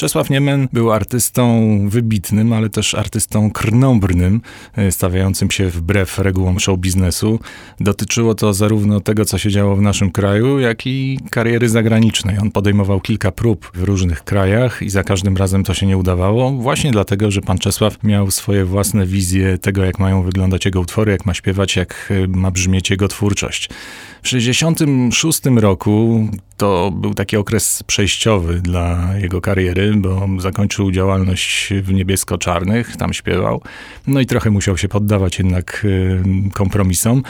Czesław Niemen był artystą wybitnym, ale też artystą krnąbrnym, e, stawiającym się wbrew regułom show biznesu. Dotyczyło to zarówno tego, co się działo w naszym kraju, jak i kariery zagranicznej. On podejmował kilka prób w różnych krajach i za każdym razem to się nie udawało, właśnie dlatego, że pan Czesław miał swoje własne wizje tego, jak mają wyglądać jego utwory, jak ma śpiewać, jak e, ma brzmieć jego twórczość. W 1966 roku to był taki okres przejściowy dla jego kariery, bo zakończył działalność w niebiesko-czarnych, tam śpiewał. No i trochę musiał się poddawać jednak y, kompromisom,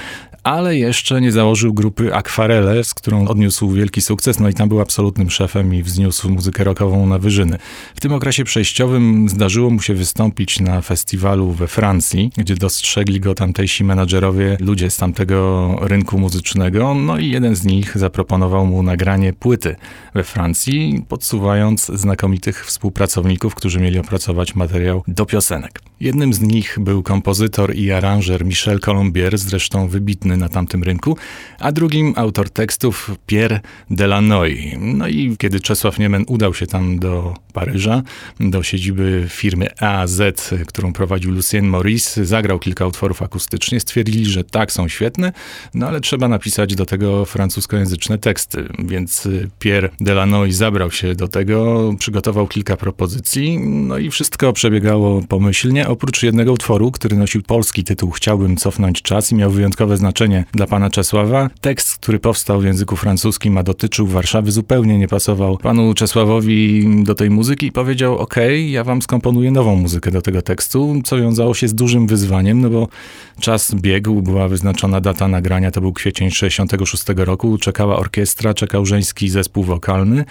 ale jeszcze nie założył grupy Akwarele, z którą odniósł wielki sukces, no i tam był absolutnym szefem i wzniósł muzykę rockową na wyżyny. W tym okresie przejściowym zdarzyło mu się wystąpić na festiwalu we Francji, gdzie dostrzegli go tamtejsi menadżerowie, ludzie z tamtego rynku muzycznego, no i jeden z nich zaproponował mu nagranie płyty we Francji, podsuwając znakomitych współpracowników, którzy mieli opracować materiał do piosenek. Jednym z nich był kompozytor i aranżer Michel Colombier, zresztą wybitny na tamtym rynku, a drugim autor tekstów Pierre Delanoy. No i kiedy Czesław Niemen udał się tam do Paryża, do siedziby firmy AZ, którą prowadził Lucien Maurice, zagrał kilka utworów akustycznie, stwierdzili, że tak, są świetne, no ale trzeba napisać do tego francuskojęzyczne teksty, więc Pierre Delanoy zabrał się do tego, przygotował kilka propozycji, no i wszystko przebiegało pomyślnie, oprócz jednego utworu, który nosił polski tytuł Chciałbym cofnąć czas i miał wyjątkowe znaczenie dla pana Czesława. Tekst, który powstał w języku francuskim, a dotyczył Warszawy, zupełnie nie pasował panu Czesławowi do tej muzyki i powiedział: OK, ja wam skomponuję nową muzykę do tego tekstu, co wiązało się z dużym wyzwaniem, no bo czas biegł, była wyznaczona data nagrania, to był kwiecień 66 roku, czekała orkiestra, czekał żeński zespół wokalny.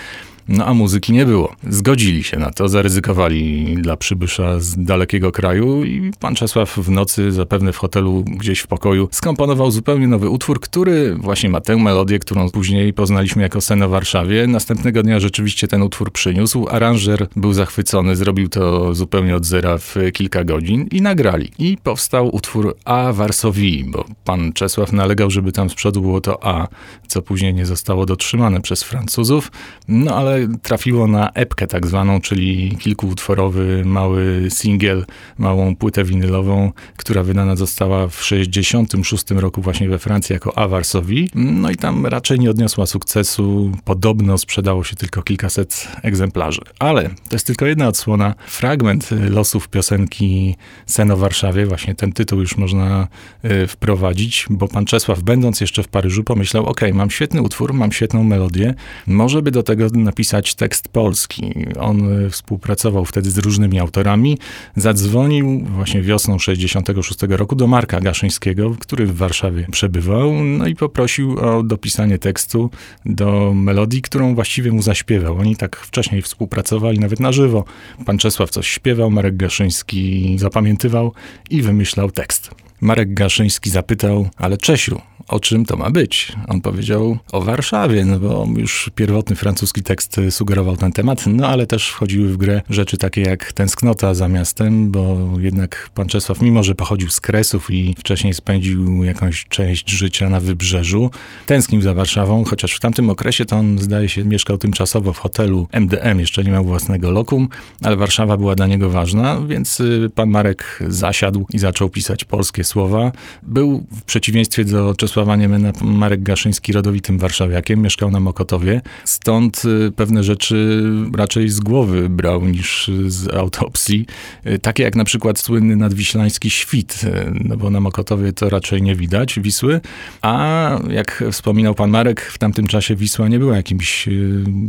No a muzyki nie było. Zgodzili się na to, zaryzykowali dla przybysza z dalekiego kraju i pan Czesław w nocy, zapewne w hotelu gdzieś w pokoju, skomponował zupełnie nowy utwór, który właśnie ma tę melodię, którą później poznaliśmy jako Seno w Warszawie. Następnego dnia rzeczywiście ten utwór przyniósł. Aranżer był zachwycony, zrobił to zupełnie od zera w kilka godzin i nagrali. I powstał utwór A Varsovii, bo pan Czesław nalegał, żeby tam z przodu było to A, co później nie zostało dotrzymane przez Francuzów. No ale trafiło na epkę tak zwaną, czyli kilkuutworowy mały singiel, małą płytę winylową, która wydana została w 66 roku właśnie we Francji jako Avarsowi. No i tam raczej nie odniosła sukcesu. Podobno sprzedało się tylko kilkaset egzemplarzy. Ale to jest tylko jedna odsłona. Fragment losów piosenki Seno w Warszawie, właśnie ten tytuł już można y, wprowadzić, bo pan Czesław, będąc jeszcze w Paryżu, pomyślał, ok, mam świetny utwór, mam świetną melodię, może by do tego napisać pisać tekst polski. On współpracował wtedy z różnymi autorami. Zadzwonił właśnie wiosną 66 roku do Marka Gaszyńskiego, który w Warszawie przebywał, no i poprosił o dopisanie tekstu do melodii, którą właściwie mu zaśpiewał. Oni tak wcześniej współpracowali nawet na żywo. Pan Czesław coś śpiewał, Marek Gaszyński zapamiętywał i wymyślał tekst. Marek Gaszyński zapytał, ale Czesiu, o czym to ma być? On powiedział o Warszawie, no bo już pierwotny francuski tekst sugerował ten temat, no ale też wchodziły w grę rzeczy takie jak tęsknota za miastem, bo jednak pan Czesław, mimo że pochodził z Kresów i wcześniej spędził jakąś część życia na wybrzeżu, tęsknił za Warszawą, chociaż w tamtym okresie to on zdaje się mieszkał tymczasowo w hotelu MDM, jeszcze nie miał własnego lokum, ale Warszawa była dla niego ważna, więc y, pan Marek zasiadł i zaczął pisać polskie słowa. Był w przeciwieństwie do Czesława Czesława Niemena Marek Gaszyński rodowitym warszawiakiem, mieszkał na Mokotowie, stąd y, pewne rzeczy raczej z głowy brał niż z autopsji, y, takie jak na przykład słynny nadwiślański świt, y, no bo na Mokotowie to raczej nie widać Wisły, a jak wspominał pan Marek, w tamtym czasie Wisła nie była jakimś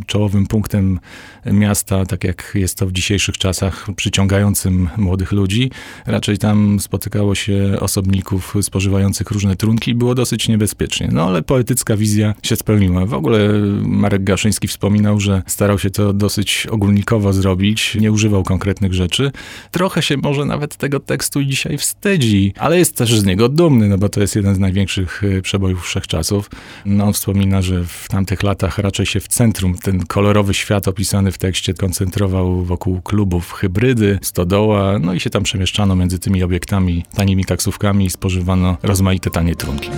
czołowym punktem miasta, tak jak jest to w dzisiejszych czasach, przyciągającym młodych ludzi. Raczej tam spotykało się osobników spożywających różne trunki było dosyć dosyć niebezpiecznie. No ale poetycka wizja się spełniła. W ogóle Marek Gaszyński wspominał, że starał się to dosyć ogólnikowo zrobić, nie używał konkretnych rzeczy. Trochę się może nawet tego tekstu dzisiaj wstydzi, ale jest też z niego dumny, no bo to jest jeden z największych y, przebojów wszechczasów. No on wspomina, że w tamtych latach raczej się w centrum ten kolorowy świat opisany w tekście koncentrował wokół klubów hybrydy, stodoła, no i się tam przemieszczano między tymi obiektami, tanimi taksówkami i spożywano rozmaite tanie trunki.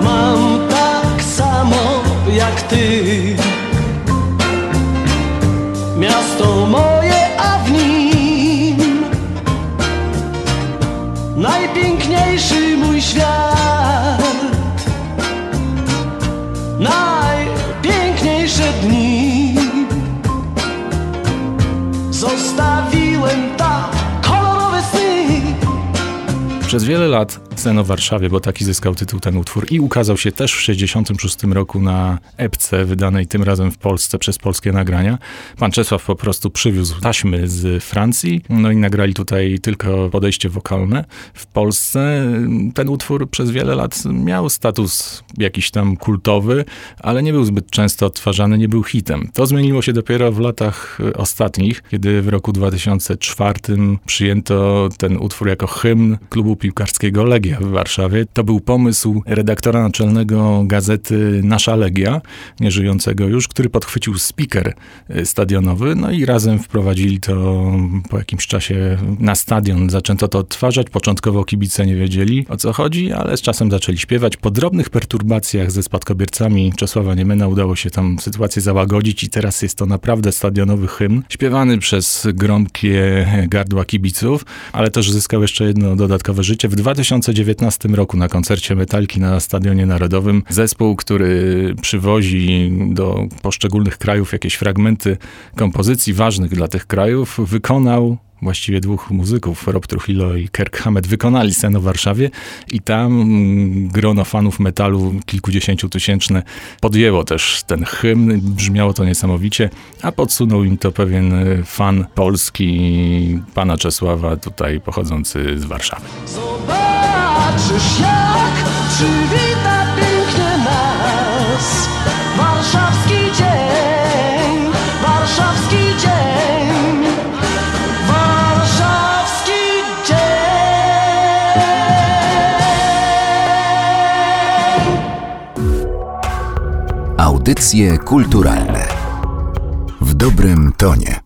Mam tak samo jak ty. Miasto moje, a w nim Najpiękniejszy mój świat. Najpiękniejsze dni Zostawiłem sny. Przez wiele lat Sen o Warszawie, bo taki zyskał tytuł ten utwór i ukazał się też w 1966 roku na epce wydanej tym razem w Polsce przez polskie nagrania. Pan Czesław po prostu przywiózł taśmy z Francji, no i nagrali tutaj tylko podejście wokalne. W Polsce ten utwór przez wiele lat miał status jakiś tam kultowy, ale nie był zbyt często odtwarzany, nie był hitem. To zmieniło się dopiero w latach ostatnich, kiedy w roku 2004 przyjęto ten utwór jako hymn klubu piłkarskiego Legia w Warszawie. To był pomysł redaktora naczelnego gazety Nasza Legia, nieżyjącego już, który podchwycił speaker y, stadionowy, no i razem wprowadzili to po jakimś czasie na stadion. Zaczęto to odtwarzać. Początkowo kibice nie wiedzieli o co chodzi, ale z czasem zaczęli śpiewać. Po drobnych perturbacjach ze spadkobiercami Czesława Niemena udało się tam sytuację załagodzić i teraz jest to naprawdę stadionowy hymn, śpiewany przez gromkie gardła kibiców, ale też zyskał jeszcze jedno dodatkowe życie. W 2009 2019 roku na koncercie Metalki na Stadionie Narodowym. Zespół, który przywozi do poszczególnych krajów jakieś fragmenty kompozycji ważnych dla tych krajów, wykonał właściwie dwóch muzyków, Rob Trujillo i Kirk Hammett, wykonali scenę w Warszawie i tam grono fanów metalu kilkudziesięciu tysięczne podjęło też ten hymn. Brzmiało to niesamowicie, a podsunął im to pewien fan polski, pana Czesława, tutaj pochodzący z Warszawy. Zobaczysz jak przywita pięknie nas Warszawski dzień, warszawski dzień Warszawski dzień Audycje kulturalne w dobrym tonie.